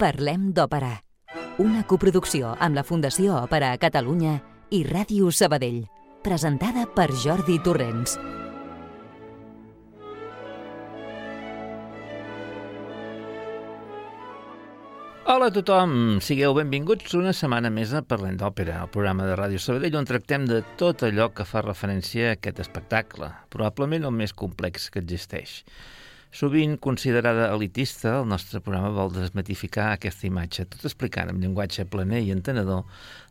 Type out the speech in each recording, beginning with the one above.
Parlem d'Òpera, una coproducció amb la Fundació Òpera a Catalunya i Ràdio Sabadell, presentada per Jordi Torrents. Hola a tothom, sigueu benvinguts una setmana més a Parlem d'Òpera, el programa de Ràdio Sabadell on tractem de tot allò que fa referència a aquest espectacle, probablement el més complex que existeix. Sovint considerada elitista, el nostre programa vol desmatificar aquesta imatge, tot explicant amb llenguatge planer i entenedor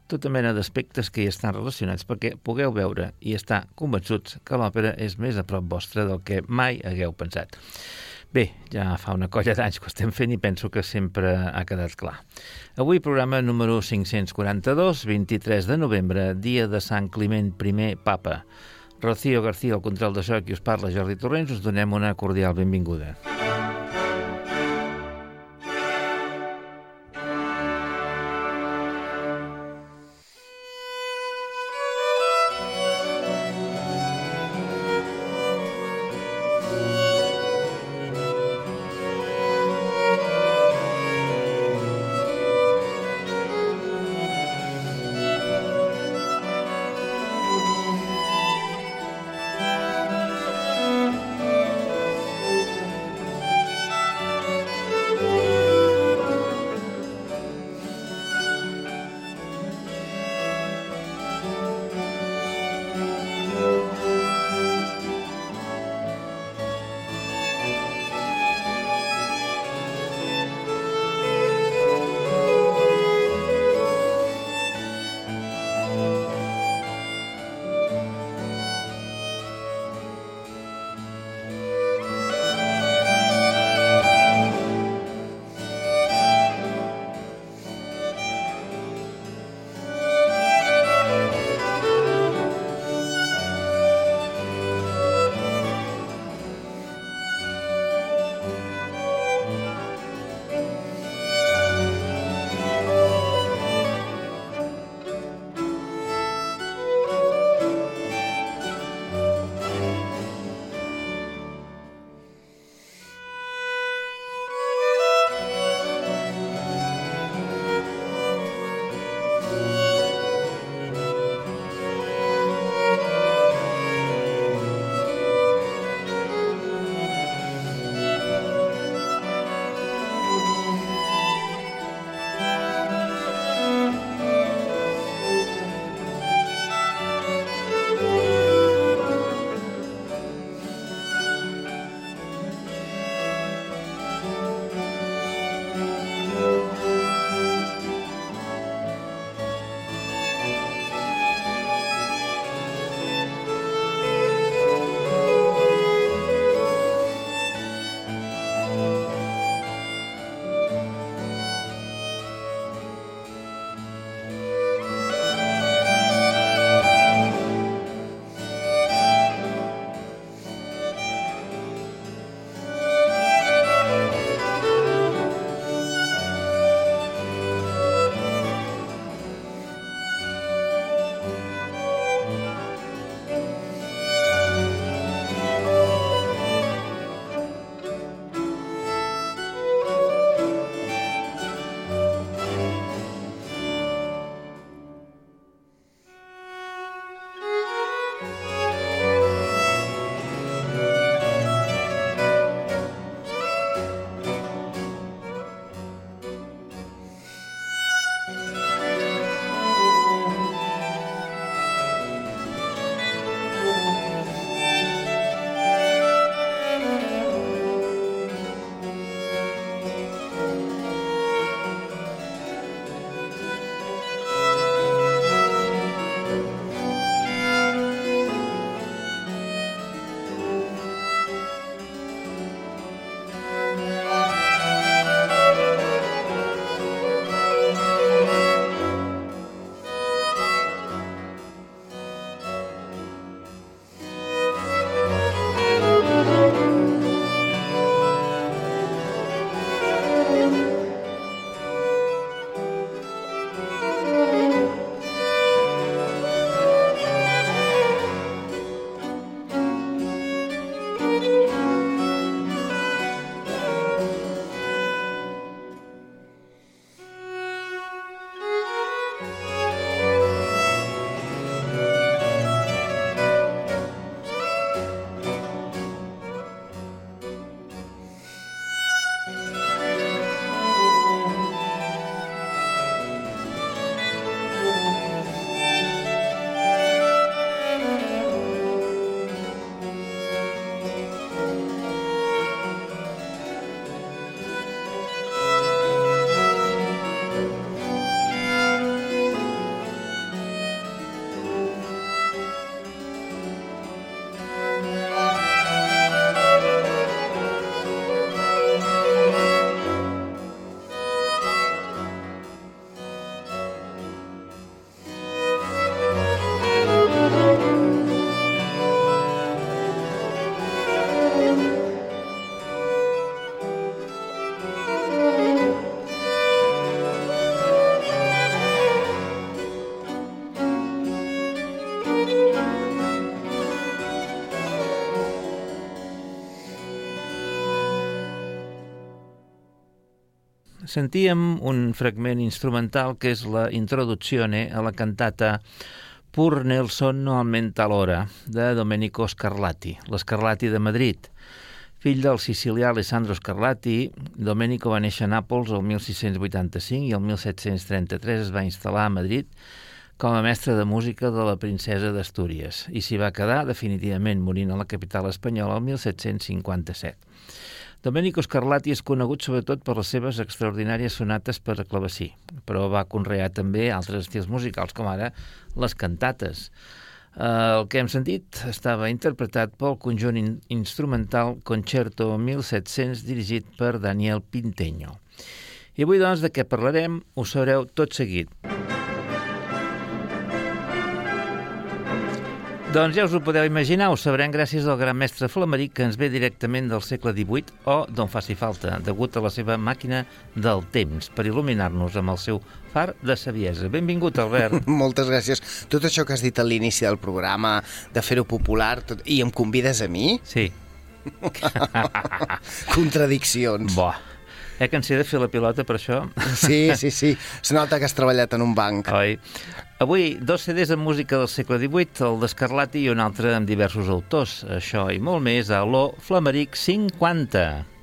tota mena d'aspectes que hi estan relacionats perquè pugueu veure i estar convençuts que l'òpera és més a prop vostre del que mai hagueu pensat. Bé, ja fa una colla d'anys que ho estem fent i penso que sempre ha quedat clar. Avui programa número 542, 23 de novembre, dia de Sant Climent I Papa. Rocío García, el control de so, qui us parla, Jordi Torrents, us donem una cordial benvinguda. Sentíem un fragment instrumental que és la introduzione a la cantata Pur nel sonno aumenta l'hora, de Domenico Scarlatti, l'Scarlatti de Madrid. Fill del sicilià Alessandro Scarlatti, Domenico va néixer a Nàpols el 1685 i el 1733 es va instal·lar a Madrid com a mestre de música de la princesa d'Astúries i s'hi va quedar definitivament morint a la capital espanyola el 1757. Domenico Scarlatti és conegut sobretot per les seves extraordinàries sonates per a clavecí, però va conrear també altres estils musicals, com ara les cantates. El que hem sentit estava interpretat pel conjunt in instrumental Concerto 1700 dirigit per Daniel Pinteño. I avui, doncs, de què parlarem ho sabreu tot seguit. Doncs ja us ho podeu imaginar, ho sabrem gràcies al gran mestre flameric que ens ve directament del segle XVIII o d'on faci falta, degut a la seva màquina del temps, per il·luminar-nos amb el seu far de saviesa. Benvingut, Albert. Moltes gràcies. Tot això que has dit a l'inici del programa, de fer-ho popular, tot... i em convides a mi? Sí. Contradiccions. Bo. Eh que ens he de fer la pilota per això? Sí, sí, sí. Es nota que has treballat en un banc. Oi. Avui, dos CDs amb música del segle XVIII, el d'Escarlati i un altre amb diversos autors. Això i molt més a l'O Flameric 50.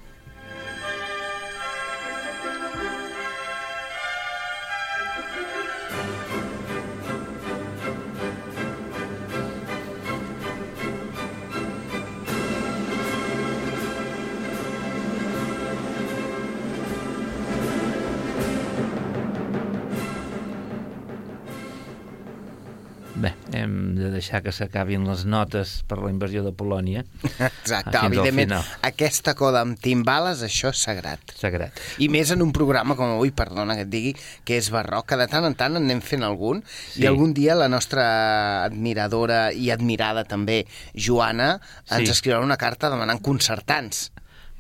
Deixar que s'acabin les notes per la invasió de Polònia. Exacte, evidentment, aquesta coda amb timbales, això és sagrat. Sagrat. I més en un programa com avui, perdona que et digui, que és barroc, que de tant en tant en anem fent algun, Sí. i algun dia la nostra admiradora i admirada també, Joana, ens Sí. escriurà una carta demanant concertants.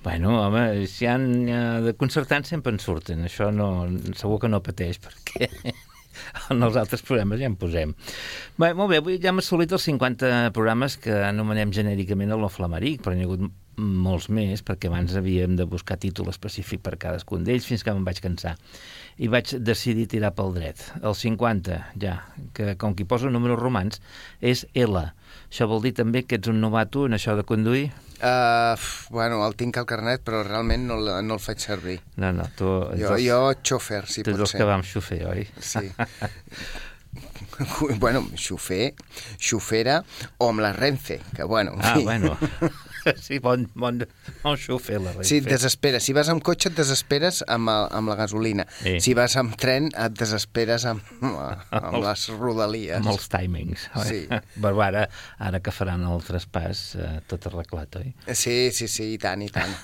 Bueno, home, si hi ha, ha de concertants sempre en surten. Això no, segur que no pateix, perquè en els altres programes ja en posem. Bé, molt bé, avui ja hem assolit els 50 programes que anomenem genèricament a l'Oflamaric, però n'hi ha hagut molts més, perquè abans havíem de buscar títol específic per cadascun d'ells, fins que me'n vaig cansar. I vaig decidir tirar pel dret. El 50, ja, que com qui posa números romans, és L. Això vol dir també que ets un novato en això de conduir? Uh, bueno, el tinc al carnet, però realment no, no el faig servir. No, no, tu Jo, dels- jo xòfer, si Tu pot ser. que vam xofer, oi? Sí. bueno, xofer, xofera o amb la Renfe, que bueno, en Ah, fi. bueno. Sí, bon, bon, bon xofer, la Renfe. Sí, et desesperes. Si vas amb cotxe et desesperes amb, el, amb la gasolina. Sí. Si vas amb tren et desesperes amb, amb les rodalies. Amb els timings. oi? Sí. Però ara, ara que faran el traspàs, eh, tot arreglat, oi? Sí, sí, sí, i tant, i tant.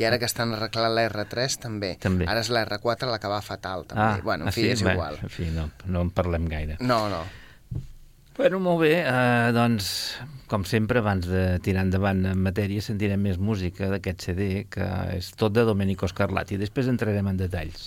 I ara que estan arreglant la R3 també. També. Ara és la R4 la que va fatal també. bueno, en fi, és Bé, igual. En fi, no, no en parlem gaire. No, no. Bueno, molt bé, eh, doncs, com sempre, abans de tirar endavant en matèria, sentirem més música d'aquest CD, que és tot de Domenico Scarlatti. Després entrarem en detalls.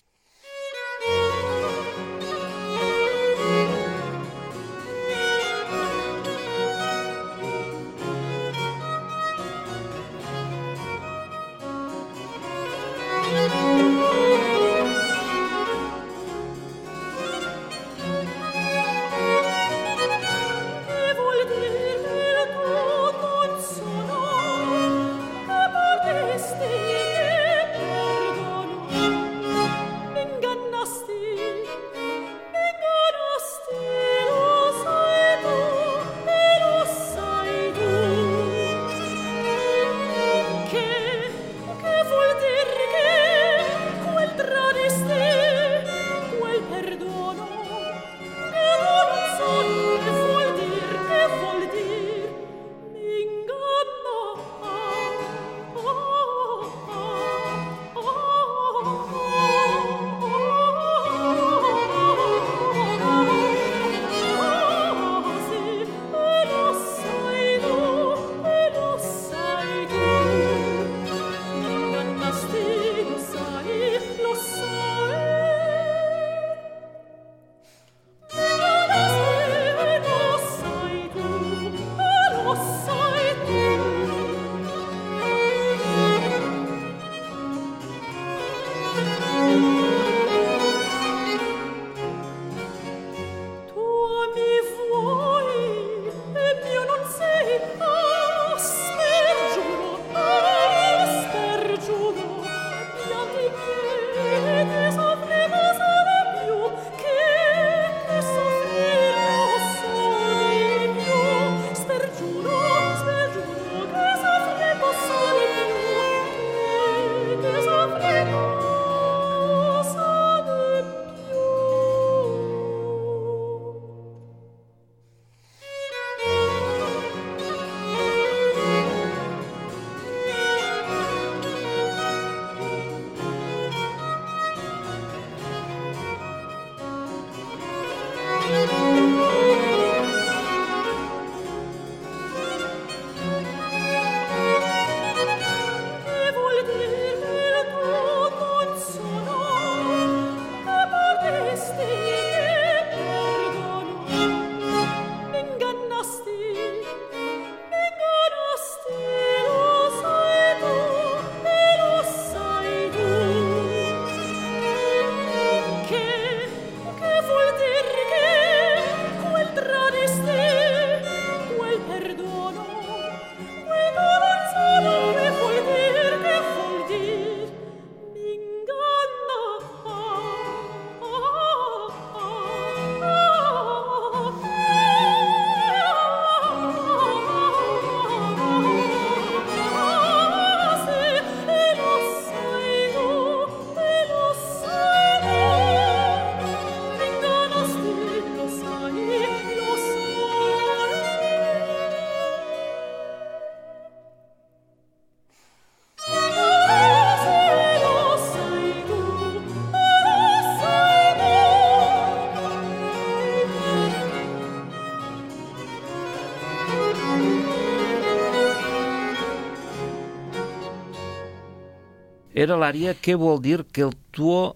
Era l'àrea Què vol dir que el tuo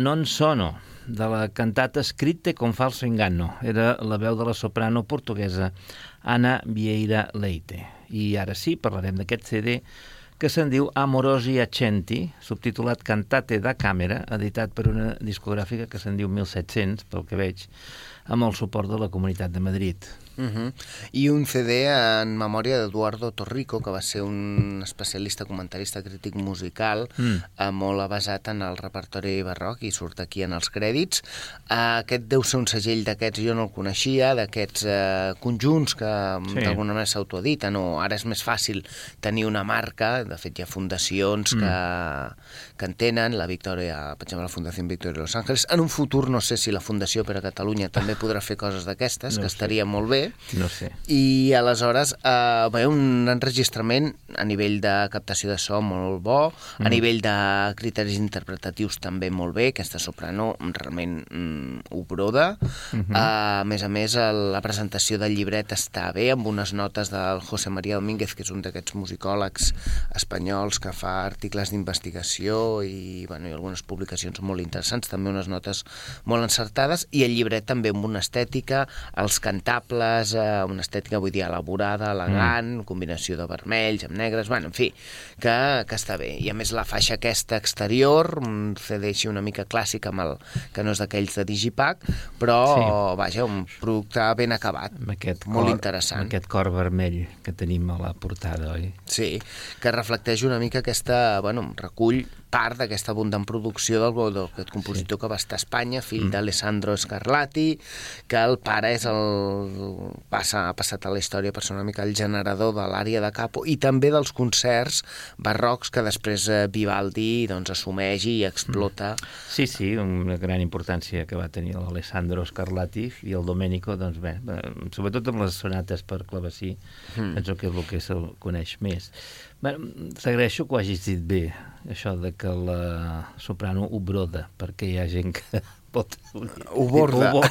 non sono, de la cantata Scritte con falso inganno. Era la veu de la soprano portuguesa Anna Vieira Leite. I ara sí, parlarem d'aquest CD que se'n diu Amorosi Accenti, subtitulat Cantate da Càmera, editat per una discogràfica que se'n diu 1700, pel que veig, amb el suport de la Comunitat de Madrid. Uh -huh. I un CD en memòria d'Eduardo Torrico, que va ser un especialista, comentarista, crític musical, mm. eh, molt basat en el repertori barroc, i surt aquí en els crèdits. Eh, aquest deu ser un segell d'aquests, jo no el coneixia, d'aquests eh, conjunts que sí. d'alguna manera s'autoediten, o ara és més fàcil tenir una marca, de fet hi ha fundacions mm. que, que en tenen, la Victòria, per exemple, la Fundació Victòria de Los Ángeles. En un futur no sé si la Fundació per a Catalunya també podrà fer coses d'aquestes, no que estaria molt bé, no sé. I aleshores eh, va un enregistrament a nivell de captació de so molt bo, mm. a nivell de criteris interpretatius també molt bé, aquesta soprano realment mm, ho broda. Mm -hmm. uh, a més a més, el, la presentació del llibret està bé, amb unes notes del José María Domínguez, que és un d'aquests musicòlegs espanyols que fa articles d'investigació i, bueno, i algunes publicacions molt interessants, també unes notes molt encertades, i el llibret també amb una estètica, els cantables, casa, una estètica, vull dir, elaborada, elegant, mm. combinació de vermells amb negres, bueno, en fi, que, que està bé. I a més la faixa aquesta exterior, un CD així una mica clàssic amb el, que no és d'aquells de Digipack, però, sí. vaja, un producte ben acabat, amb aquest molt cor, interessant. Aquest cor vermell que tenim a la portada, oi? Sí, que reflecteix una mica aquesta, bueno, recull part d'aquesta abundant producció del, d'aquest compositor sí. que va estar a Espanya, fill mm. d'Alessandro Scarlatti, que el pare és el... Passa, ha passat a la història per ser una mica el generador de l'àrea de capo i també dels concerts barrocs que després eh, Vivaldi doncs, assumeix i explota. Mm. Sí, sí, una gran importància que va tenir l'Alessandro Scarlatti i el Domenico, doncs bé, sobretot amb les sonates per clavecí, mm. penso que és el que se'l coneix més. T'agraeixo que ho hagis dit bé, això de que la soprano ho broda, perquè hi ha gent que pot... Ho borda. Ho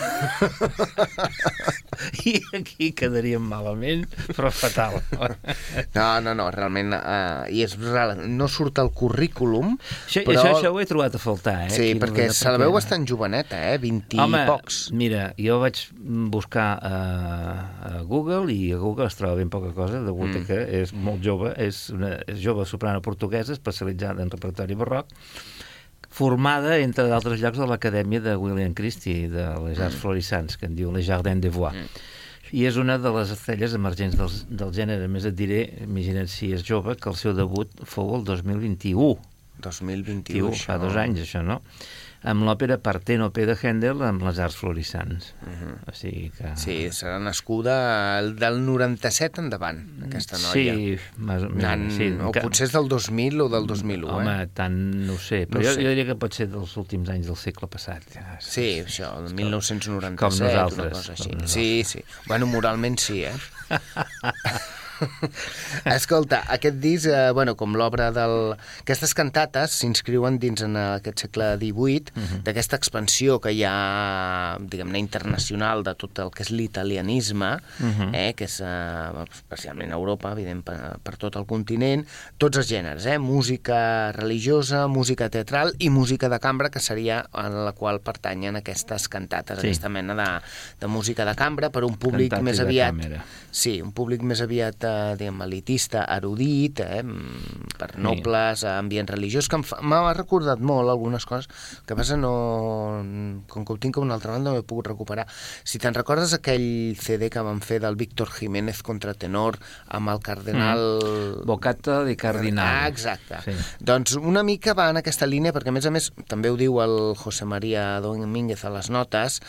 I aquí quedaríem malament, però fatal. No, no, no, realment, uh, i és no surt al currículum, això, però... Això, això ho he trobat a faltar, eh? Sí, perquè se la veu bastant joveneta, eh? 20 Home, i pocs. mira, jo vaig buscar a, a Google i a Google es troba ben poca cosa, degut mm. que és molt jove, és una és jove soprano portuguesa especialitzada en repertori barroc, formada, entre d'altres llocs, a l'Acadèmia de William Christie, de les Arts mm. Florissants, que en diu Les Jardins de Voix. Mm. I és una de les estrelles emergents del, del gènere. Més et diré, imagina't si és jove, que el seu debut fou el 2021. 2021, Fa dos anys, això, no? Amb l'òpera Partenope de Händel amb les arts florissants. Uh mhm. -huh. o sigui que... Sí, serà nascuda del 97 endavant, aquesta noia. Sí, més, Nan... sí o que... potser és del 2000 o del 2001, Home, eh? tant no ho sé, però no jo, sé. jo diria que pot ser dels últims anys del segle passat. Ja. Sí, això, el 1997, com nosaltres, una cosa així. Sí, sí. Bueno, moralment sí, eh? Escolta, aquest disc, eh, bueno, com l'obra del... Aquestes cantates s'inscriuen dins en aquest segle XVIII, uh -huh. d'aquesta expansió que hi ha, diguem-ne, internacional de tot el que és l'italianisme, uh -huh. eh, que és eh, especialment a Europa, evident, per, per tot el continent, tots els gèneres, eh, música religiosa, música teatral i música de cambra, que seria en la qual pertanyen aquestes cantates, sí. aquesta mena de, de música de cambra per un públic Cantate més aviat... Sí, un públic més aviat diguem, elitista, erudit, eh, per nobles, sí. ambient religiós, que m'ha recordat molt algunes coses, que passa no... Com que ho tinc a una altra banda no he pogut recuperar. Si te'n recordes aquell CD que van fer del Víctor Jiménez contra tenor amb el cardenal... Mm. Bocata de Cardinal. Ah, exacte. Sí. Doncs una mica va en aquesta línia, perquè a més a més també ho diu el José María Domínguez a les notes,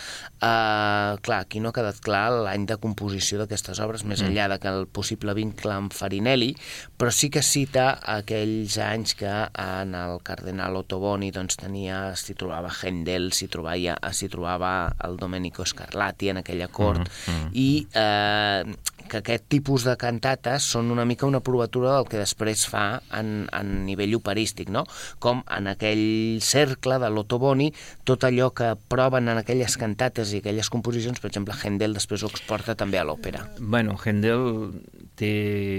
eh, clar, aquí no ha quedat clar l'any de composició d'aquestes obres, més mm. enllà de que el possible vincle amb Farinelli, però sí que cita aquells anys que en el cardenal Ottoboni doncs, tenia, s'hi trobava Händel, s'hi trobava, trobava el Domenico Scarlatti en aquella cort, mm -hmm. i eh, que aquest tipus de cantates són una mica una provatura del que després fa en, en nivell operístic, no? Com en aquell cercle de l'Otoboni, tot allò que proven en aquelles cantates i aquelles composicions, per exemple, Händel després ho exporta també a l'òpera. Bueno, Händel té,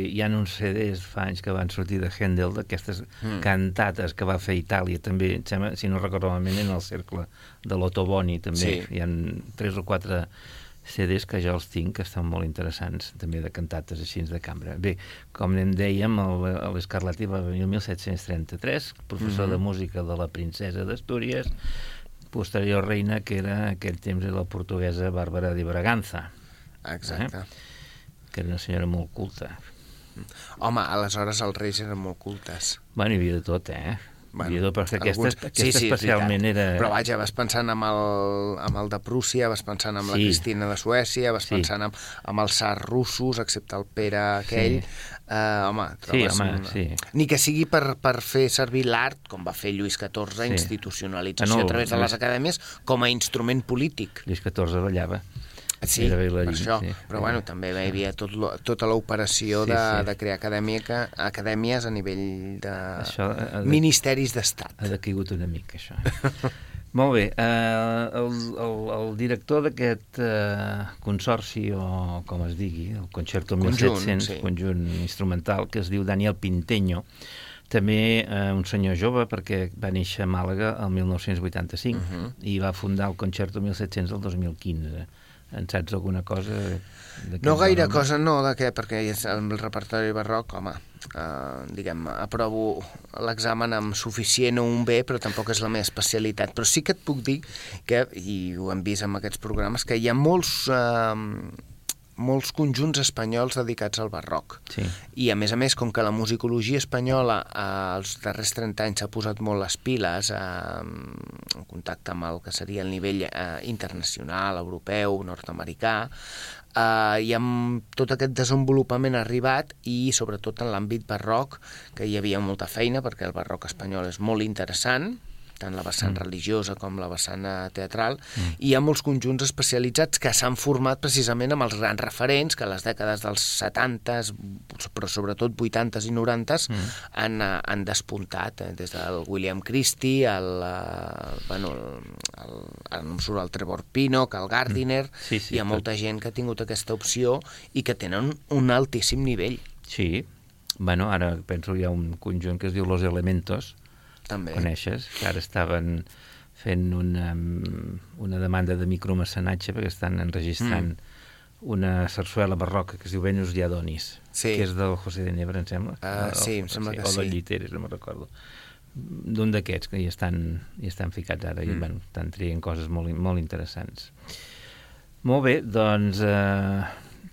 hi ha uns CDs fa anys que van sortir de Händel, d'aquestes mm. cantates que va fer Itàlia, també, em sembla, si no recordo malament, en el cercle de l'Otto Boni, també. Sí. Hi ha tres o quatre CDs que jo els tinc, que estan molt interessants, també de cantates així de cambra. Bé, com en dèiem, l'Escarlati va venir el 1733, professor mm -hmm. de música de la princesa d'Astúries, posterior reina, que era aquell temps la portuguesa Bàrbara de Braganza. Exacte. Eh? Que era una senyora molt culta. Home, aleshores els reis eren molt cultes. Bueno, hi havia de tot, eh? Bueno, Bueno, però aquesta, alguns- aquesta sí, sí, especialment veritat. era... Però vaja, vas pensant amb el, amb el de Prússia, vas pensant amb la Sí. Cristina de Suècia, vas Sí. pensant amb, amb els tsars russos, excepte el Pere aquell. Sí. Uh, home, Sí, home, una- sí. Ni que sigui per, per fer servir l'art, com va fer Lluís XIV, Sí. institucionalització Ah, no, a través de les acadèmies, com a instrument polític. Lluís XIV ballava. Sí, per això. sí. Però bueno, també hi havia tot lo, tota l'operació Sí, de, sí. de crear acadèmica, acadèmies a nivell de Això, eh, de- ministeris d'estat. Ha decaigut una mica, això. Molt bé, eh, el, el, el director d'aquest eh, consorci, o com es digui, el Concerto Conjunt, 1700, sí. conjunt instrumental, que es diu Daniel Pinteño, també eh, un senyor jove, perquè va néixer a Màlaga el 1985 Mhm. i va fundar el Concerto 1700 el 2015. En saps alguna cosa? No gaire home? cosa, no, de què? Perquè és el repertori barroc, home, eh, diguem, aprovo l'examen amb suficient o un B, però tampoc és la meva especialitat. Però sí que et puc dir que, i ho hem vist amb aquests programes, que hi ha molts, eh, molts conjunts espanyols dedicats al barroc. Sí. I a més a més, com que la musicologia espanyola eh, els darrers 30 anys s'ha posat molt les piles eh, en contacte amb el que seria el nivell eh, internacional, europeu, nord-americà, eh, i amb tot aquest desenvolupament arribat i sobretot en l'àmbit barroc, que hi havia molta feina perquè el barroc espanyol és molt interessant, tant la vessant mm. religiosa com la vessant eh, teatral, mm. i hi ha molts conjunts especialitzats que s'han format precisament amb els grans referents que a les dècades dels 70s, però sobretot 80s i 90s, mm. han, eh, han despuntat, eh, des del William Christie, el, eh, bueno, el, el, no surt el Trevor Pinnock, el Gardiner, Mm. Sí, sí, hi ha tot. molta gent que ha tingut aquesta opció i que tenen un altíssim nivell, Sí. Bueno, ara penso que hi ha un conjunt que es diu Los Elementos, també. coneixes, que ara estaven fent una, una demanda de micromecenatge perquè estan enregistrant mm. una sarsuela barroca que es diu Venus i Adonis, Sí. que és del José de Nebra, em sembla. Ah, O- sí, em sembla que O sí. del Lliteres, no me'n recordo. D'un d'aquests que hi estan, hi estan ficats ara mm. i bueno, estan traient coses molt, molt interessants. Molt bé, doncs eh,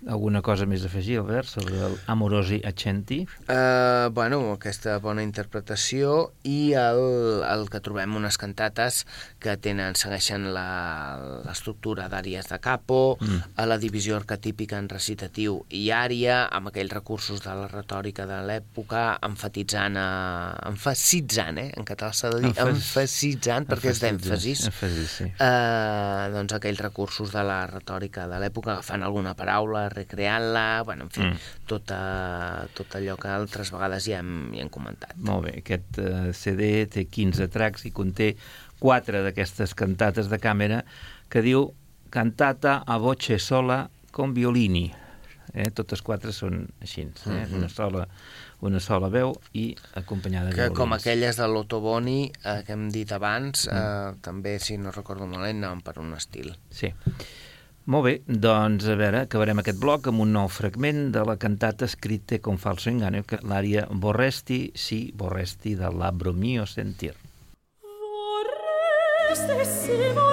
alguna cosa més a afegir, Albert, sobre el Amorosi Accenti? Uh, bueno, aquesta bona interpretació i el, el que trobem unes cantates que tenen, segueixen la- l'estructura d'àries de capo, Mm. a la divisió arquetípica en recitatiu i ària, amb aquells recursos de la retòrica de l'època, enfatitzant, a, emfasitzant, eh? en català s'ha de dir, Emfas- emfasitzant, perquè és d'èmfasis, Èmfasis, sí. eh, doncs aquells recursos de la retòrica de l'època, agafant alguna paraula, recreant-la, bueno, en fi, Mm. tot, eh, tot allò que altres vegades ja hem, ja hem comentat. Molt bé, aquest eh, CD té 15 tracks i conté quatre d'aquestes cantates de càmera que diu Cantata a voce sola con violini. Eh? Totes quatre són així, eh? Mm -hmm. una, sola, una sola veu i acompanyada de Que violins. com aquelles de l'Otto Boni eh, que hem dit abans, Mm. eh, també, si no recordo malament, anaven per un estil. Sí. Molt bé, doncs a veure, acabarem aquest bloc amb un nou fragment de la cantata Scritte con falso ingano, que l'àrea Vorresti, sì, Vorresti, del Labbro mio sentir. Vorresti, sì, vorresti,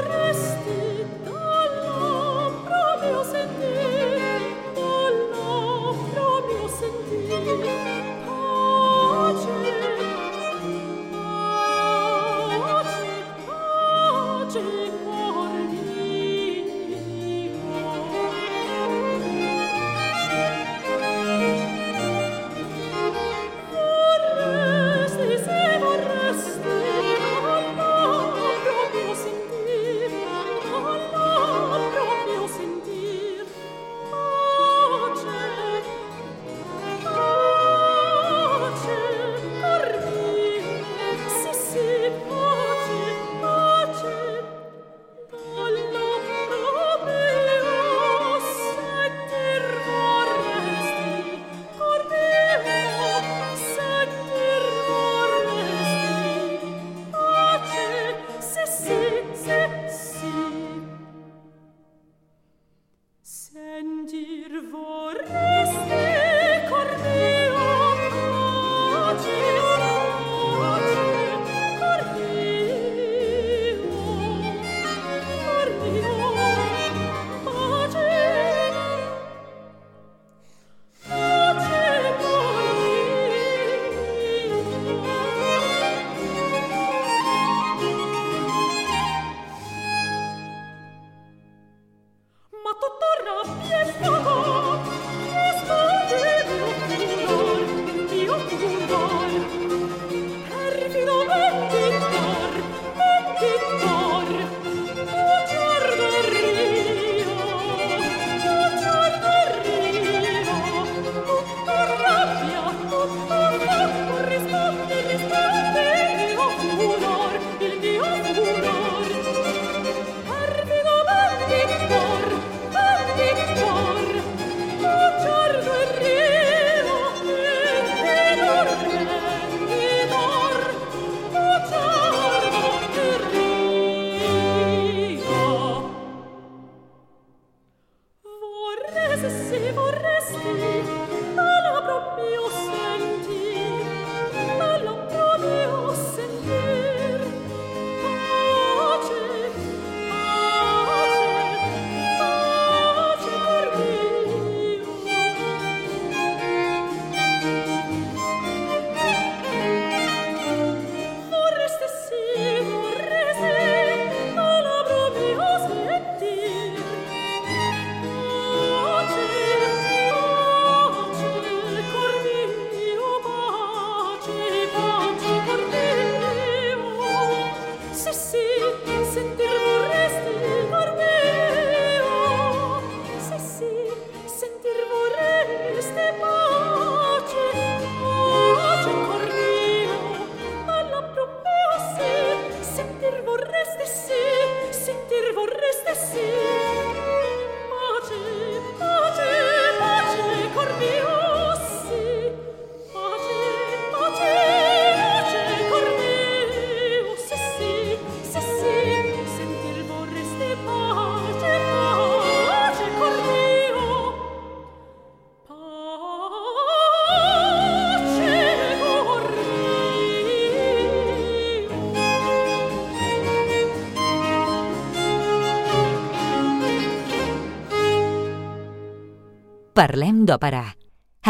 Parlem d'òpera,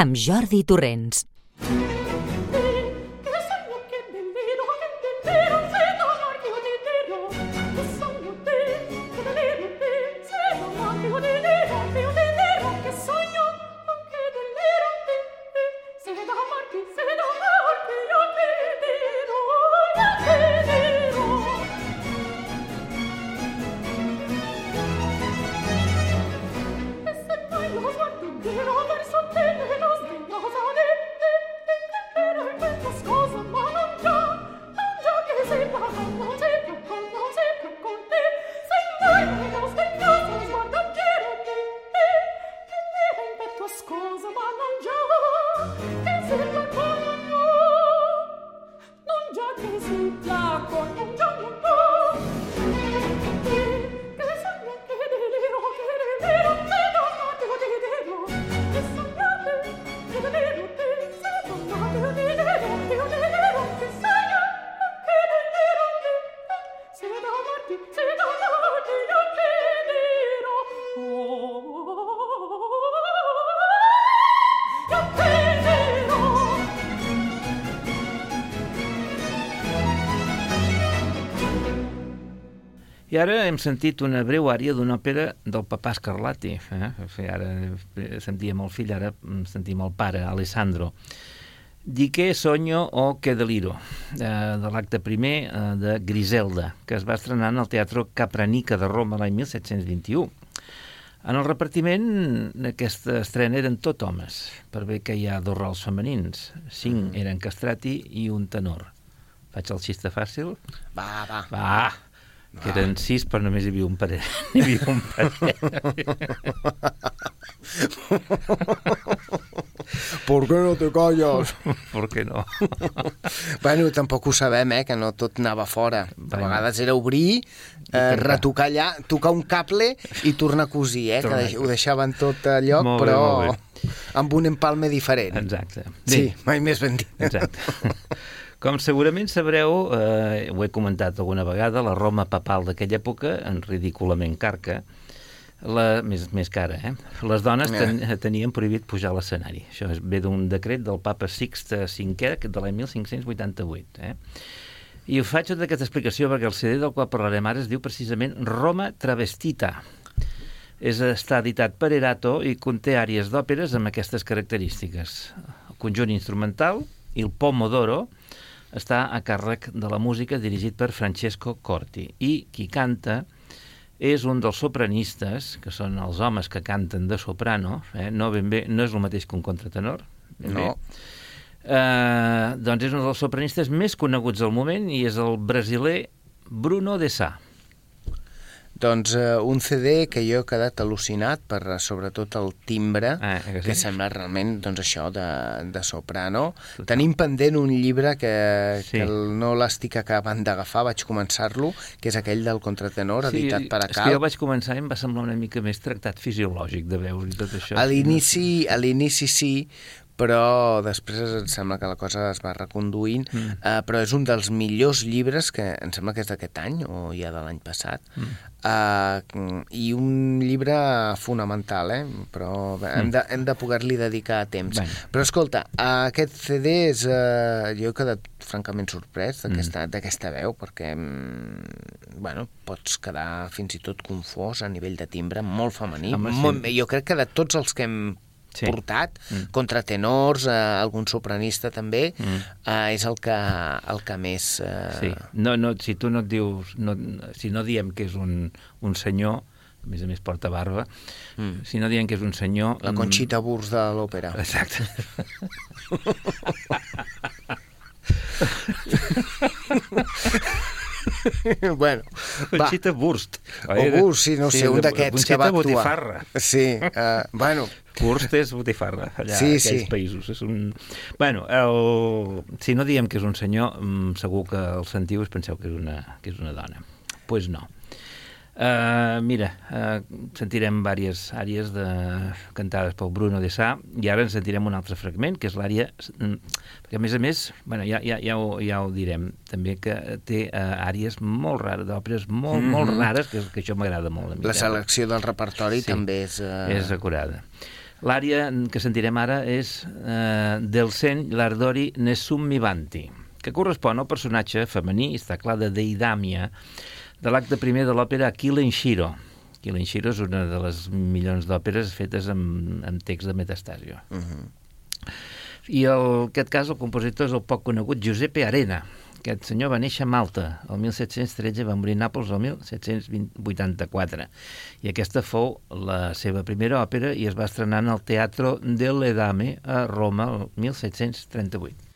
amb Jordi Torrents. Hem sentit una breu àrea d'una òpera del papà Scarlatti. Eh? O sigui, ara sentíem el fill, ara sentim el pare, Alessandro. Di che sogno o che deliro, eh, de l'acte primer eh, de Griselda, que es va estrenar en el Teatro Capranica de Roma l'any 1721. En el repartiment d'aquesta estrena eren tot homes, per bé que hi ha dos rols femenins. Cinc eren castrati i un tenor. Faig el xiste fàcil? Va, va. Va, que eren sis, però només hi havia un parell. Hi havia un parell. ¿Por qué no te callas? per què no? bueno, tampoc ho sabem, eh, que no tot anava fora. A Bueno. vegades era obrir, eh, retocar allà, tocar un cable i tornar a cosir, eh, que Tornar ho deixaven tot a lloc, Molt bé, però amb un empalme diferent. Exacte. Sí, mai més ben dit. Exacte. Com segurament sabreu, eh, ho he comentat alguna vegada, la Roma papal d'aquella època, en ridículament carca, la, més, més cara, eh? Les dones ten, tenien prohibit pujar a l'escenari. Això és, ve d'un decret del papa Sixte V de l'any 1588, eh? I us faig tota aquesta explicació perquè el CD del qual parlarem ara es diu precisament Roma Travestita. És, està editat per Erato i conté àrees d'òperes amb aquestes característiques. El conjunt instrumental, Il Pomodoro, està a càrrec de la música dirigit per Francesco Corti i qui canta és un dels sopranistes, que són els homes que canten de soprano, eh? no ben bé, no és el mateix que un contratenor, ben No. bé. Eh, doncs és un dels sopranistes més coneguts al moment i és el brasiler Bruno de Sá. Doncs eh, un CD que jo he quedat al·lucinat per eh, sobretot el timbre, Ah, eh que sí? que sembla realment doncs, això de, de soprano. Total. Tenim pendent un llibre que, Sí. que el, no l'estic acabant d'agafar, vaig començar-lo, que és aquell del contratenor, editat per és que Acal. jo vaig començar i em va semblar una mica més tractat fisiològic de veus i tot això. A a l'inici sí, però després em sembla que la cosa es va reconduint, mm. uh, però és un dels millors llibres que em sembla que és d'aquest any o ja de l'any passat, mm. uh, i un llibre fonamental, eh? però hem de, hem de poder-li dedicar temps. Bueno. Però escolta, uh, aquest CD és... Uh, jo he quedat francament sorprès d'aquesta mm. veu, perquè mm, bueno, pots quedar fins i tot confós a nivell de timbre, molt femení. Home, sí. molt, jo crec que de tots els que hem Sí. portat, mm. contratenors, eh, algun sopranista també, mm. eh, és el que, el que més... Eh... Sí. No, no, si tu no et dius... No, si no diem que és un, un senyor, a més a més porta barba, mm. si no diem que és un senyor... La mm, Conxita Burs de l'òpera. Exacte. bueno, va. Conxita Burst. O Burs, sí, no sé, un d'aquests que va actuar. Botifarra. Sí, uh, bueno, Burst és botifarra, allà Sí, sí, aquells sí. països. És un... bueno, el... si no diem que és un senyor, mm, segur que el sentiu i penseu que és una, que és una dona. Doncs pues no. Uh, mira, uh, sentirem diverses àrees de, cantades pel Bruno de Sá i ara ens sentirem un altre fragment, que és l'àrea... mm, Perquè, a més a més, bueno, ja, ja, ja, ho, ja ho direm, també que té uh, àrees molt rares, d'òperes molt, mm -hmm. molt rares, que, que això m'agrada molt. a mi, la selecció del repertori Sí. també és... Uh... és acurada. L'àrea que sentirem ara és eh, del Sen Lardori Nessun Mivanti, que correspon al personatge femení, està clar, de Deidamia, de l'acte primer de l'òpera Achille in Shiro. Achille in Shiro és una de les milions d'òperes fetes amb, amb text de Metastasio. Uh -huh. I el, en aquest cas el compositor és el poc conegut Giuseppe Arena. Aquest senyor va néixer a Malta el 1713, va morir a Nàpols el 1784. I aquesta fou la seva primera òpera i es va estrenar en el Teatro delle Dame a Roma el 1738.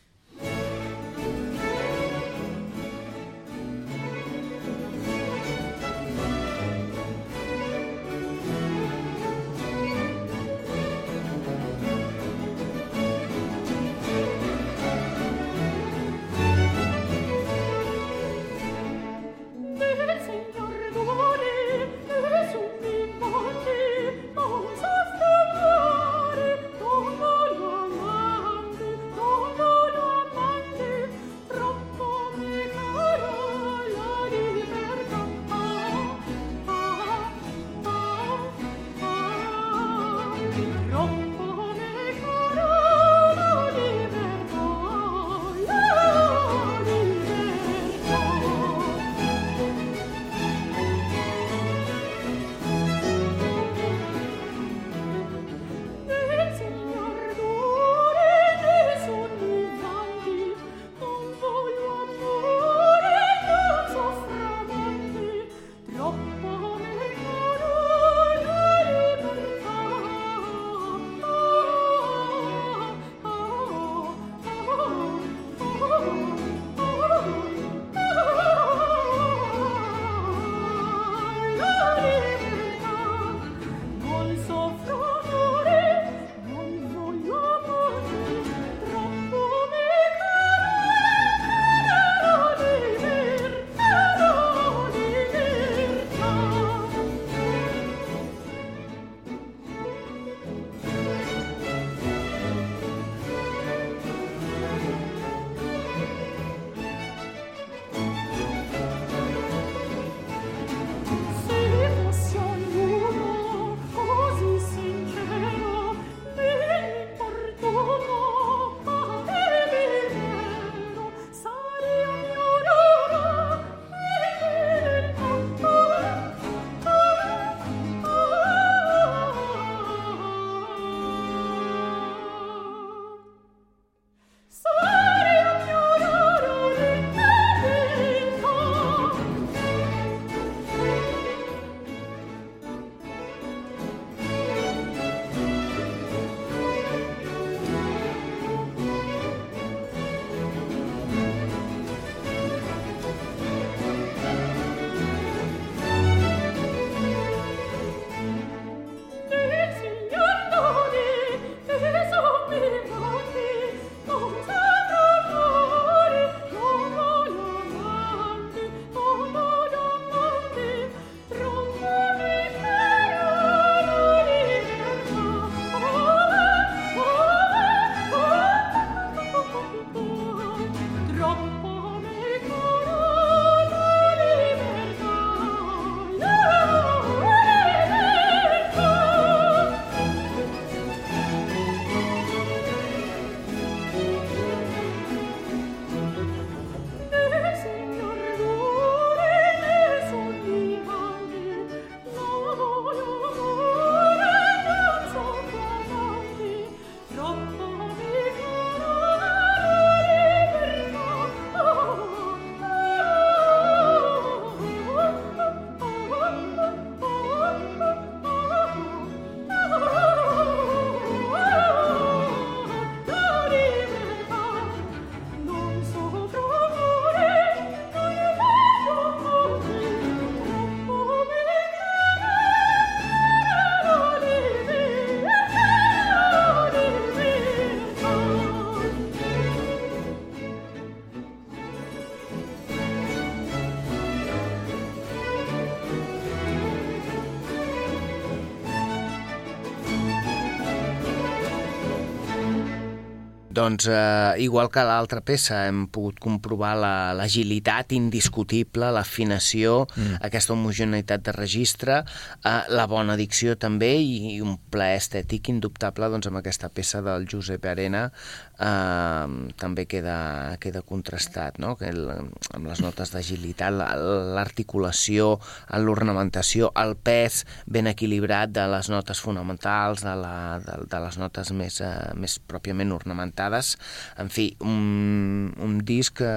Doncs, eh, igual que l'altra peça, hem pogut comprovar la- l'agilitat indiscutible, l'afinació, mm. aquesta homogeneïtat de registre, eh, la bona dicció també i, i un plaer estètic indubtable doncs, amb aquesta peça del Josep Arena eh, també queda, queda contrastat, no? que el, amb les notes d'agilitat, la- l'articulació, l'ornamentació, el pes ben equilibrat de les notes fonamentals, de, la, de, de les notes més, eh, més pròpiament ornamentades. En fi, un, un disc que,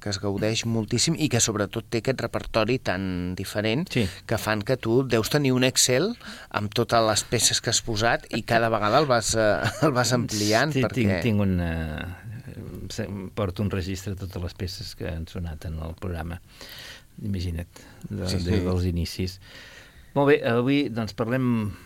que es gaudeix moltíssim i que sobretot té aquest repertori tan diferent Sí. que fan que tu deus tenir un Excel amb totes les peces que has posat i cada vegada el vas, eh, el vas ampliant Sí, perquè... tinc, tinc un... Uh, porto un registre de totes les peces que han sonat en el programa. Imagina't, de, Sí, sí, sí. sí. dels inicis. Molt bé, avui doncs, parlem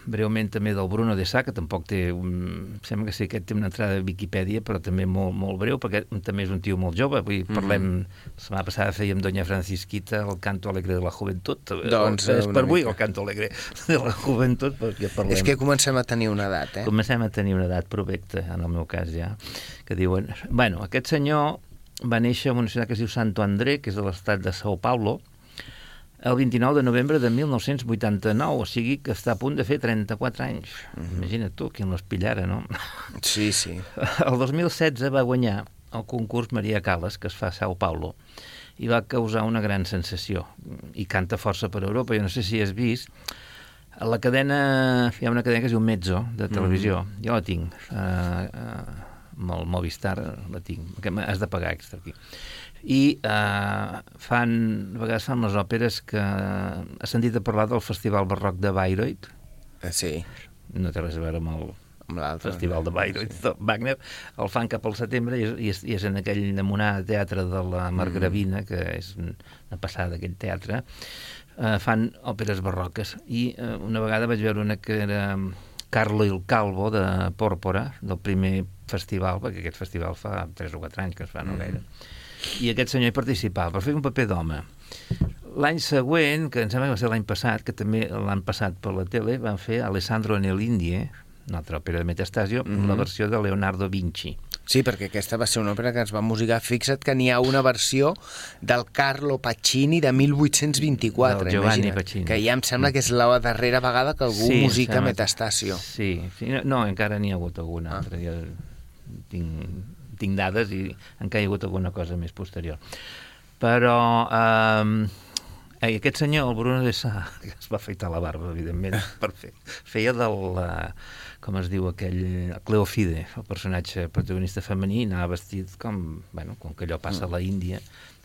breument també del Bruno de Sá, que tampoc té... Un... Sembla que sí, aquest té una entrada a Viquipèdia, però també molt, molt breu, perquè també és un tio molt jove. Avui Mhm. parlem... Mm -hmm. La setmana passada fèiem Doña Francisquita, el canto alegre de la joventut. Doncs, és una per avui mica. el canto alegre de la joventut, perquè parlem... És que comencem a tenir una edat, eh? Comencem a tenir una edat provecta, en el meu cas ja, que diuen... Bueno, aquest senyor va néixer en una ciutat que es diu Santo André, que és de l'estat de Sao Paulo, el 29 de novembre de 1989, o sigui que està a punt de fer 34 anys. Imagina't tu, qui nos pillara, no? Sí, sí. El 2016 va guanyar el concurs Maria Calas, que es fa a Sao Paulo, i va causar una gran sensació. I canta força per Europa. Jo no sé si has vist, a la cadena, hi ha una cadena que es diu Mezzo, de televisió. Jo la tinc. Uh, uh, amb el Movistar la tinc, que has de pagar extra aquí. I uh, fan, a vegades fan les òperes que... Has sentit a parlar del Festival Barroc de Bayreuth? Eh, Sí, No té res a veure amb el, amb l'altre. Festival de Bayreuth de Wagner, el fan cap al setembre i és, i és, i és en aquell demonar teatre de la Margravina, mm. que és una passada d'aquell teatre, eh, fan òperes barroques. I eh, una vegada vaig veure una que era Carlo il Calvo, de Pòrpora, del primer festival, perquè aquest festival fa 3 o 4 anys que es fa, no gaire. I aquest senyor hi participava, per fer un paper d'home. L'any següent, que em sembla que va ser l'any passat, que també l'han passat per la tele, van fer Alessandro nell'Indie, una altra òpera de Metastasio, mm -hmm. la versió de Leonardo Vinci. Sí, perquè aquesta va ser una òpera que ens va musicar. Fixa't que n'hi ha una versió del Carlo Pacini de 1824. Del Giovanni imagina't, Pacini. Que ja em sembla que és la darrera vegada que algú em musica sembla- Metastasio. Sí, sí no, no, encara n'hi ha hagut alguna Ah. altra. Jo tinc, tinc dades i encara hi ha hagut alguna cosa més posterior. Però eh, eh, aquest senyor, el Bruno de Sá, que es va afeitar la barba, evidentment, per fer, feia del... Eh, com es diu aquell... Cleofide, el personatge protagonista femení, anava vestit com... Bueno, com que allò passa a la Índia,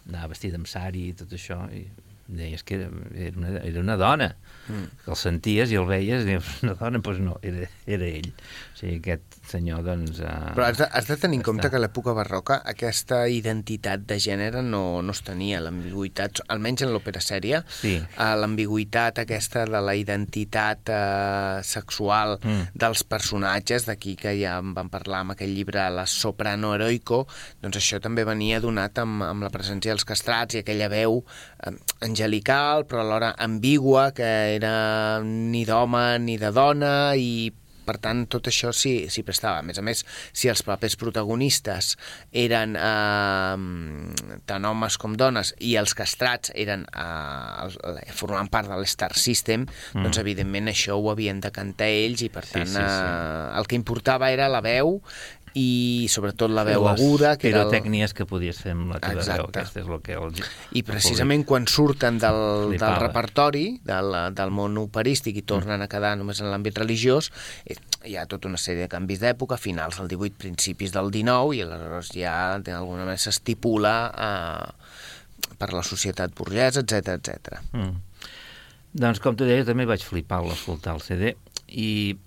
anava vestit amb sari i tot això, i deies que era, era, una, era una dona, mm. que el senties i el veies, i dius, una dona, doncs no, era, era ell. O sigui, aquest senyor, doncs... Uh, Però has de, has de tenir en compte està. que a l'època barroca aquesta identitat de gènere no, no es tenia, l'ambigüitat, almenys en l'òpera sèria, Sí. eh, l'ambigüitat aquesta de la identitat eh, sexual Mm. dels personatges, d'aquí que ja en vam parlar amb aquell llibre La soprano heroico, doncs això també venia donat amb, amb la presència dels castrats i aquella veu eh, angelical, però alhora ambigua, que era ni d'home ni de dona, i per tant, tot això s'hi prestava. A més a més, si els papers protagonistes eren eh, tant homes com dones i els castrats eren eh, els- formaven part de l'Star System, mm. doncs evidentment això ho havien de cantar ells i per Sí, tant sí, sí. Eh, el que importava era la veu i sobretot la veu les aguda que era el... pirotècnies que podies fer amb la teva Exacte. veu, aquesta és el que... El, I precisament quan surten del, del repertori, del, del món operístic i tornen a quedar només en l'àmbit religiós, eh, hi ha tota una sèrie de canvis d'època, finals del 18, principis del 19, i aleshores ja d'alguna manera s'estipula eh, per la societat burgesa, etc etc. Mm. Doncs, com tu deies, també vaig flipar al escoltar el CD i,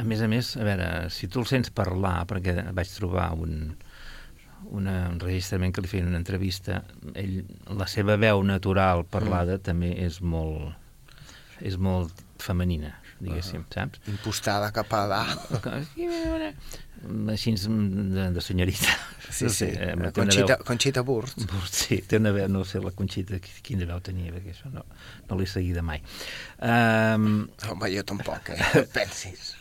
a més a més, a veure, si tu el sents parlar, perquè vaig trobar un, una, un registrament que li feien una entrevista, ell, la seva veu natural parlada mm. també és molt, és molt femenina. diguéssim, saps? Impostada cap a dalt. Així de, de senyorita. Sí, sí. eh, Conxita, veu- Conxita Wurst. Sí, té una veu, no sé la Conxita qui- quina veu tenia, perquè això no, no l'he seguida mai. Um, Home, jo tampoc, eh? Pensis.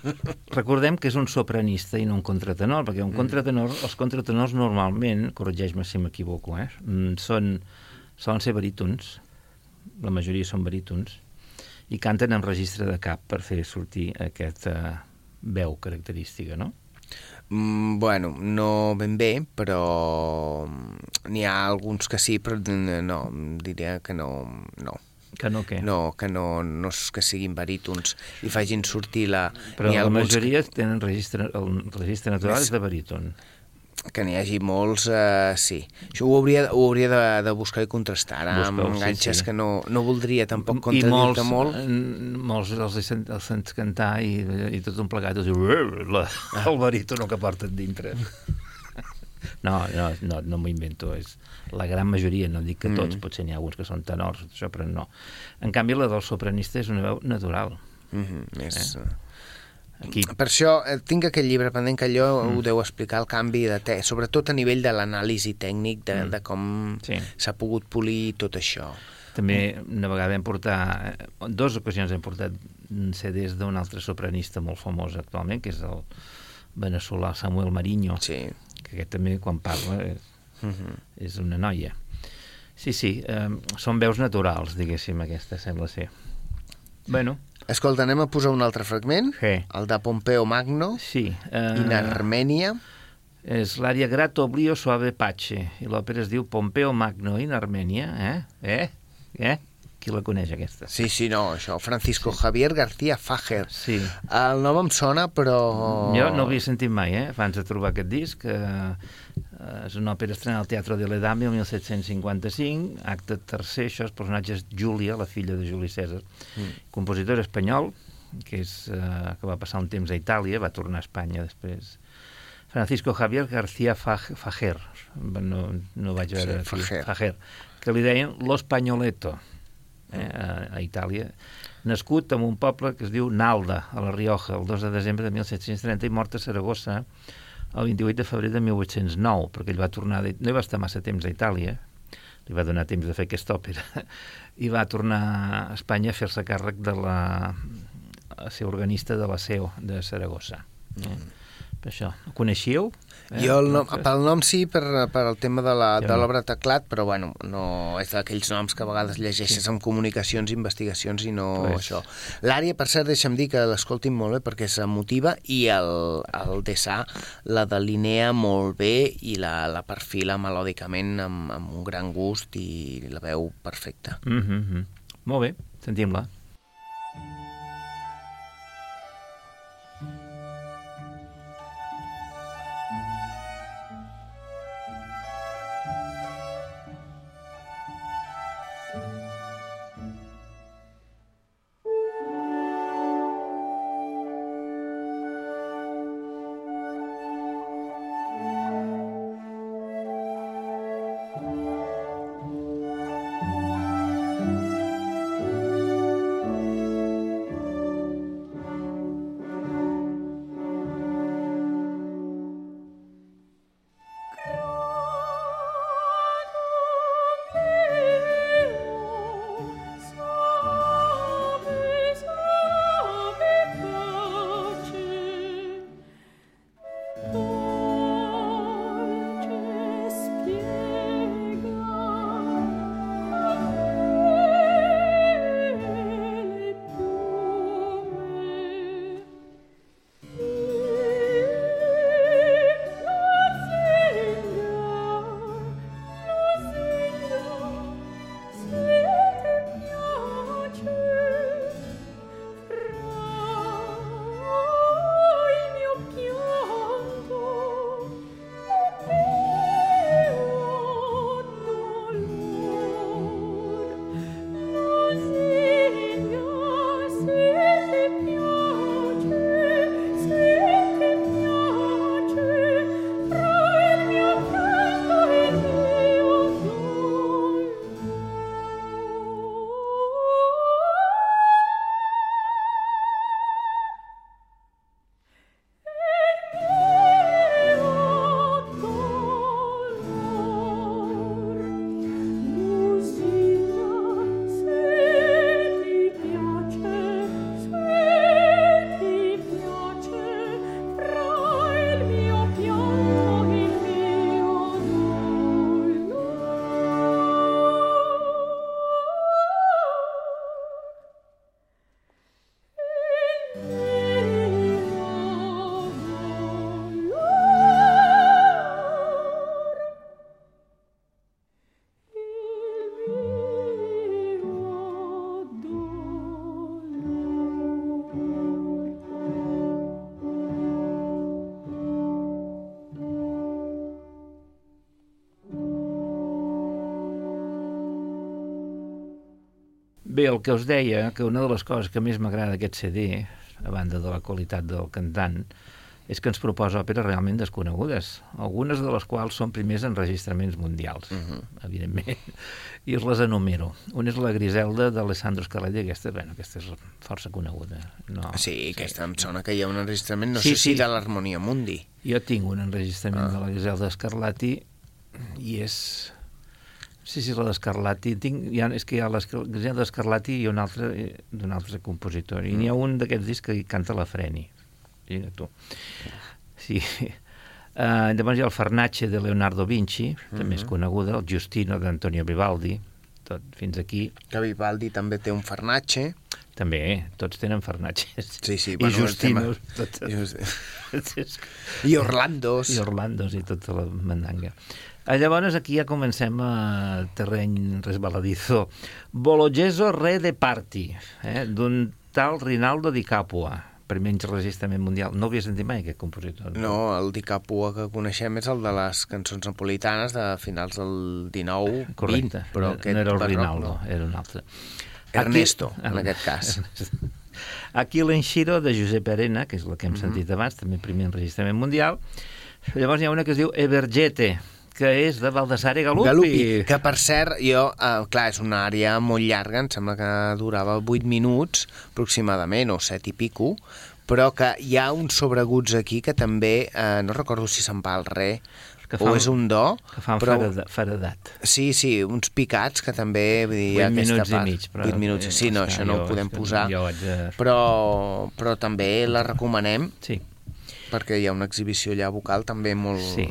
recordem que és un sopranista i no un contratenor, perquè un contratenor, els contratenors normalment, corregeix-me si m'equivoco, eh, mm, són, solen ser barítons, la majoria són barítons, i canten en registre de cap per fer sortir aquesta veu característica, no? Mm, bueno, no ben bé, però mm, n'hi ha alguns que sí, però no, diria que no, no. Que no què? No, que no, no és que siguin barítons i facin sortir la... Però la alguns majoria tenen registre, el registre natural és de baríton. Que, n'hi hagi molts, eh, sí. Això ho hauria, ho hauria de, de buscar i contrastar. Ara Busca-ho, amb sí, enganxes sí. que no, no voldria tampoc contradir-te molt. eh, molts els, sent, els sents cantar i, i tot un plegat els diu "Eh, la, Ah. el barítono que porten dintre. No, no, no, no m'ho invento, és la gran majoria, no dic que tots, mm. potser n'hi ha alguns que són tenors, això, però no. En canvi, la del sopranista és una veu natural. Mm -hmm, més, eh? Aquí, Per això eh, tinc aquest llibre pendent que allò mm. ho deu explicar, el canvi de te sobretot a nivell de l'anàlisi tècnic de, mm. de com Sí. s'ha pogut polir tot això. també una vegada vam portar, en dues ocasions hem portat CDs d'un altre sopranista molt famós actualment, que és el veneçolà Samuel Mariño, Sí. que aquest també quan parla és, Mm -hmm. és una noia. Sí, sí, eh, són veus naturals, diguéssim, aquesta sembla ser. Bueno, Escolta, anem a posar un altre fragment, Què? el de Pompeo Magno, sí. Eh, in Armènia. és l'àrea Grato Oblio Suave Pace, i l'òpera es diu Pompeo Magno in Armènia, eh? Eh? Eh? Qui la coneix, aquesta? Sí, sí, no, això, Francisco Javier García Fager. Sí. El nom em sona, però... Jo no havia sentit mai, eh, abans de trobar aquest disc. Eh, és una òpera estrenada al Teatre de l'Edame el 1755, acte tercer, això, els personatges Júlia, la filla de Juli César, mm. compositor espanyol, que, és, eh, que va passar un temps a Itàlia, va tornar a Espanya després. Francisco Javier García Faj- Fajer, no, no vaig veure... Sí, Fajer. Fajer, que li deien Lo Spagnoletto, eh, a, a Itàlia, nascut en un poble que es diu Nalda, a la Rioja, el 2 de desembre de 1730 i mort a Saragossa el 28 de febrer de 1809, perquè ell va tornar, de... no hi va estar massa temps a Itàlia, li va donar temps de fer aquesta òpera, i va tornar a Espanya a fer-se càrrec de la... a ser organista de la SEO de Saragossa. Eh? Per això, ho coneixíeu? Eh? Jo el nom, pel nom sí, per, per el tema de l'obra teclat, però bueno, no, és d'aquells noms que a vegades llegeixes Sí. en comunicacions, investigacions i no Pues- això. L'àrea, per cert, deixa'm dir que l'escoltin molt bé perquè s'emotiva i el, el Dessà la delinea molt bé i la, la perfila melòdicament amb, amb un gran gust i la veu perfecta. Mm -hmm. Molt bé, sentim-la. Bé, el que us deia, que una de les coses que més m'agrada d'aquest CD, a banda de la qualitat del cantant, és que ens proposa òperes realment desconegudes, algunes de les quals són primers enregistraments mundials, uh -huh. evidentment, i us les enumero. Una és la Griselda d'Alessandro Scarlatti, aquesta, bueno, aquesta és força coneguda. No, Sí, aquesta em sona que hi ha un enregistrament, no Sí, sé si sí. de l'Harmonia Mundi. Jo tinc un enregistrament ah. de la Griselda Scarlatti i és... Sí, sí, la. Hi ha, és que hi ha la Griselda Scarlatti i un altre eh, d'un altre compositor. I n'hi ha un d'aquests discs que canta la Freni. Mira tu. Sí. Uh, llavors hi ha el Farnace de Leonardo Vinci, també és coneguda, el Giustino d'Antonio Vivaldi, tot fins aquí. Que Vivaldi també té un Farnace. També, tots tenen Farnaces. Sí, sí, I bueno, el Justinos. tema- Tots. És- I Orlandos. i Orlandos i tota la mandanga. Eh, Llavors aquí ja comencem a terreny resbaladizo. Bologeso re de parti, eh, d'un tal Rinaldo di Capua, primer enregistrament mundial. No havia sentit mai aquest compositor. No, el Di Capua que coneixem és el de les cançons napolitanes de finals del 19, Correcte, 20, però no, aquest no era el Rinaldo, no. era un altre. Ernesto, en aquest cas. Ernesto. Aquí l'Enxiro de Josep Arena, que és la que hem sentit abans, també primer enregistrament mundial. Llavors hi ha una que es diu Evergete, que és de Baldassare Galuppi. Galupi, que per cert, jo, eh, clar, és una àrea molt llarga, em sembla que durava 8 minuts aproximadament, o 7 i pico, però que hi ha uns sobreguts aquí que també, eh, no recordo si se'n va al re, Que o és un do, Que fan però... fareda- faredat. Sí, sí, uns picats que també... Vull dir, 8 aquesta minuts part, i mig. Però, 8 minuts, eh, sí, no, això no ho podem posar, Jo vaig a... però, però també la recomanem Sí, perquè hi ha una exhibició allà vocal també molt, sí.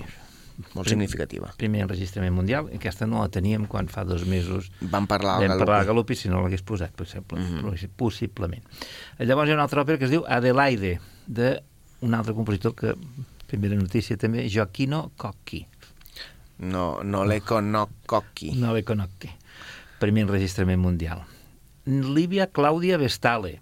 Molt significativa. Primer enregistrament mundial, aquesta no la teníem quan fa dos mesos Vam parlar vam al parlar de Galupi. Si no l'hagués posat, possible, Mhm. mm. possiblement. Llavors hi ha una altra òpera que es diu Adelaide, d'un altre compositor que, primera notícia també, Gioacchino Cocchi. No, no l'Econococchi. No ve Conocchi. Primer enregistrament mundial. Lívia Clàudia Vestale,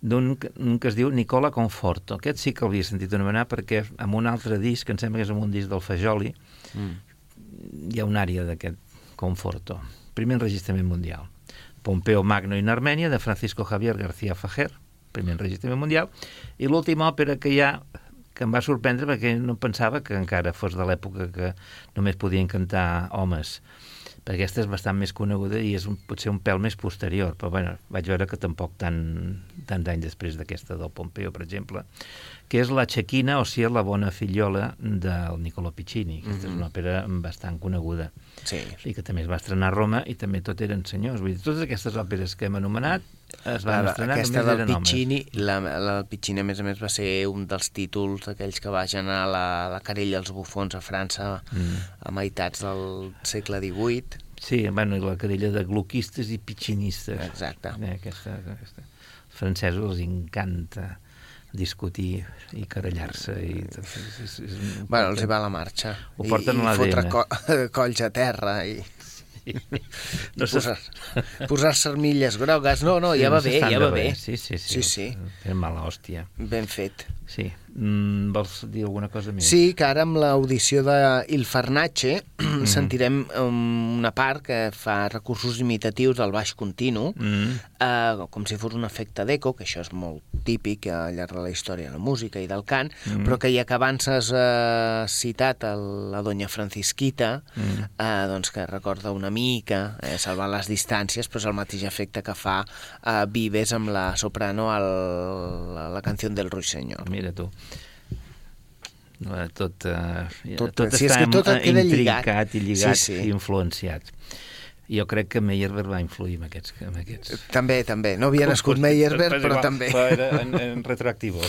d'un que- es diu Nicola Conforto. Aquest sí que l'havia sentit anomenar perquè amb un altre disc, que em sembla que és amb un disc del Fajoli, Mm. hi ha una àrea d'aquest Conforto. Primer enregistrament mundial. Pompeo Magno in Armènia, de Francisco Javier García Fajer, primer enregistrament mundial. I l'última òpera que hi ha que em va sorprendre perquè no pensava que encara fos de l'època que només podien cantar homes perquè aquesta és bastant més coneguda i és un, potser un pèl més posterior, però bueno, vaig veure que tampoc tan, tants anys després d'aquesta del Pompeo, per exemple, que és la Chequina, o sigui, la bona fillola del Niccolo Piccini. Aquesta és una òpera bastant coneguda Sí. i que també es va estrenar a Roma i també tot eren senyors. Vull dir, totes aquestes òperes que hem anomenat es van La, estrenar aquesta del Piccini, la, la del Piccini, a més a més, va ser un dels títols d'aquells que vagen a la, la carella als bufons a França Mm. a meitats del segle XVIII. Sí, bueno, i la cadella de gloquistes i pitxinistes. Exacte. Eh, aquesta, aquesta. Els francesos els encanta discutir i querellar-se i tot. És, és, és un... Bueno, els hi va la marxa. Ho porten I, a i fotre co colls a terra i, No i se- posar, armilles grogues. No, no, ja va bé, ja va bé. res. Sí, sí, sí. Sí, sí. Fent mala hòstia. Ben fet. Sí. Mm, vols dir alguna cosa més? Sí, que ara amb l'audició de Il Farnace sentirem um, una part que fa recursos imitatius del baix continu, Mm. eh, com si fos un efecte d'eco, que això és molt típic al llarg de la història de la música i del cant, Mm. però que ja que abans has eh, citat el, la doña Francisquita, Mm. eh, doncs que recorda una mica, eh, salvant les distàncies, però és el mateix efecte que fa eh, Vives amb la soprano al, la, la canció del Ruiseñor. Mira tu. Eh, Tot, eh, Tot- tot, sí, és està que tot queda lligat. intricat i lligat Sí, sí. i influenciat. Jo crec que Meyerbeer va influir en aquests... En aquests... També, també. No havia nascut Meyerbeer, però també. Però era en, en retroactivo.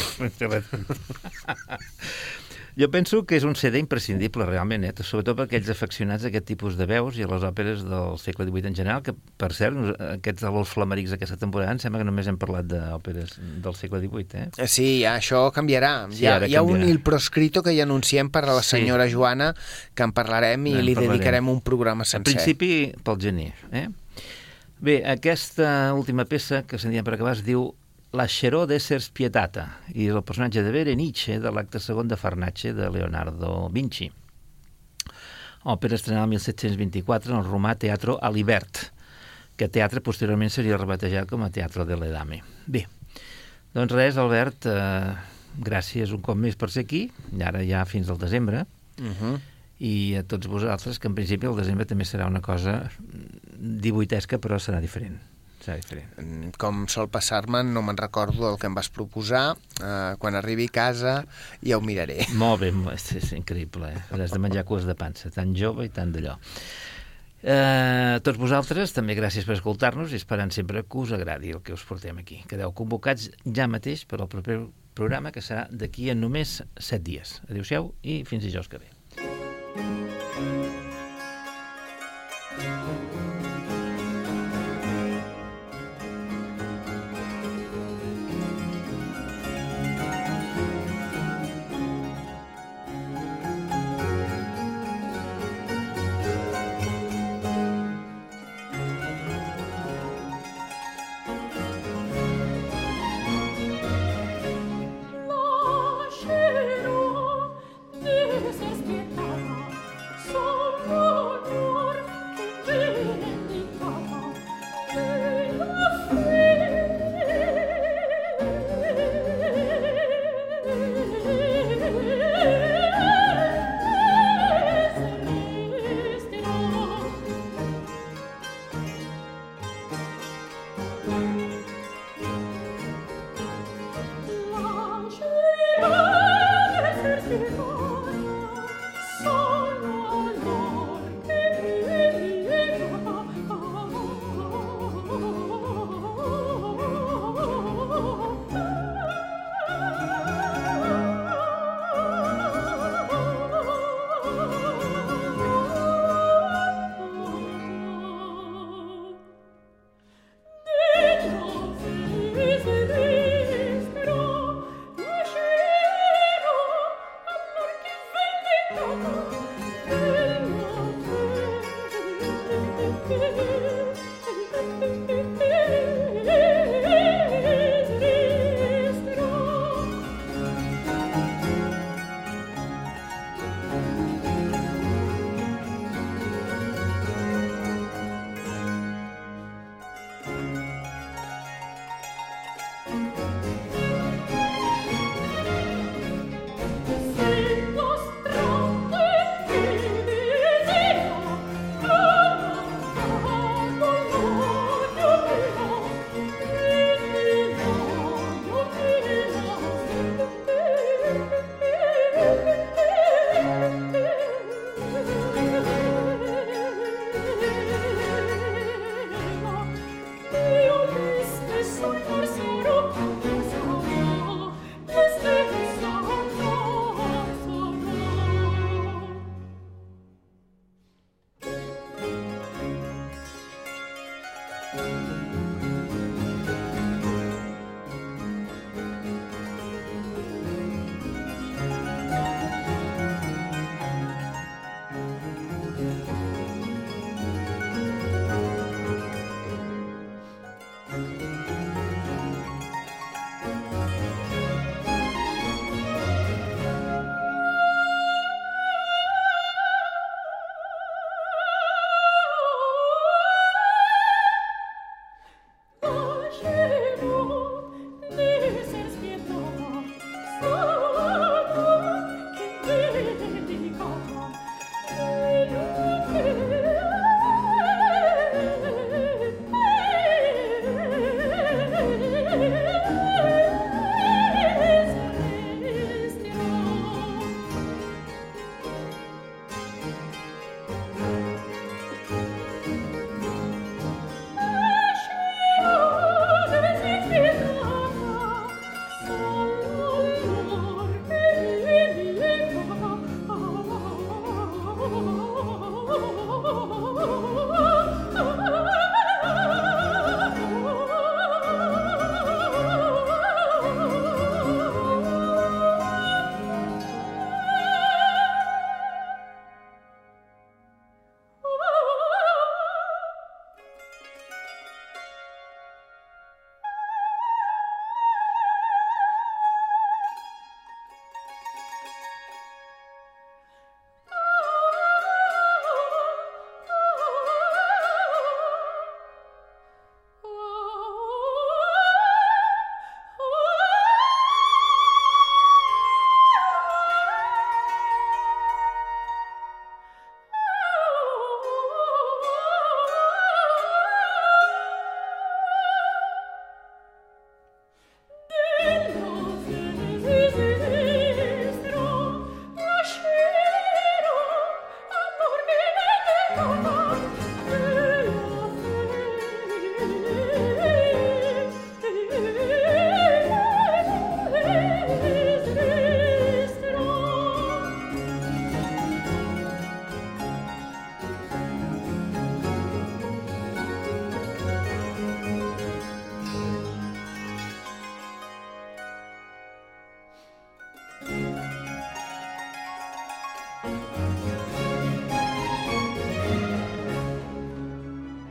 Jo penso que és un CD imprescindible, realment, eh? sobretot per aquells afeccionats a aquest tipus de veus i a les òperes del segle XVIII en general, que, per cert, aquests de l'Ols Flamarics d'aquesta temporada, em sembla que només hem parlat d'òperes del segle XVIII, eh? Sí, ja, això canviarà. Sí, hi, ha, hi ha un il proscrito que ja anunciem per a la Sí. senyora Joana, que en parlarem i En li parlarem. dedicarem un programa En sencer. principi, pel gener. Eh? Bé, aquesta última peça que sentíem per acabar es diu La Xeró d'Éssers Pietata i és el personatge de Berenice de l'acte segon de Farnace de Leonardo Vinci. Òpera estrenada el 1724 en el romà Teatro Alibert Aquest teatre posteriorment seria rebatejat com a Teatre de l'Edame. Bé, doncs res, Albert, eh, gràcies un cop més per ser aquí, i ara ja fins al desembre, Uh -huh. i a tots vosaltres, que en principi el desembre també serà una cosa divuitesca, però serà diferent. Serà diferent. Mm, Com sol passar-me, no me'n recordo del que em vas proposar. Uh, quan arribi a casa ja ho miraré. Molt bé, és, és increïble, eh? Has de menjar cues de pansa, tan jove i tant d'allò. A tots vosaltres, també gràcies per escoltar-nos i esperant sempre que us agradi el que us portem aquí. Quedeu convocats ja mateix per al proper programa, que serà d'aquí a només 7 dies. Adéu-siau i fins dijous que ve. Lascerò di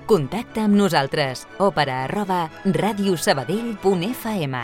Contacta amb nosaltres. Òpera arroba radiosabadell.fm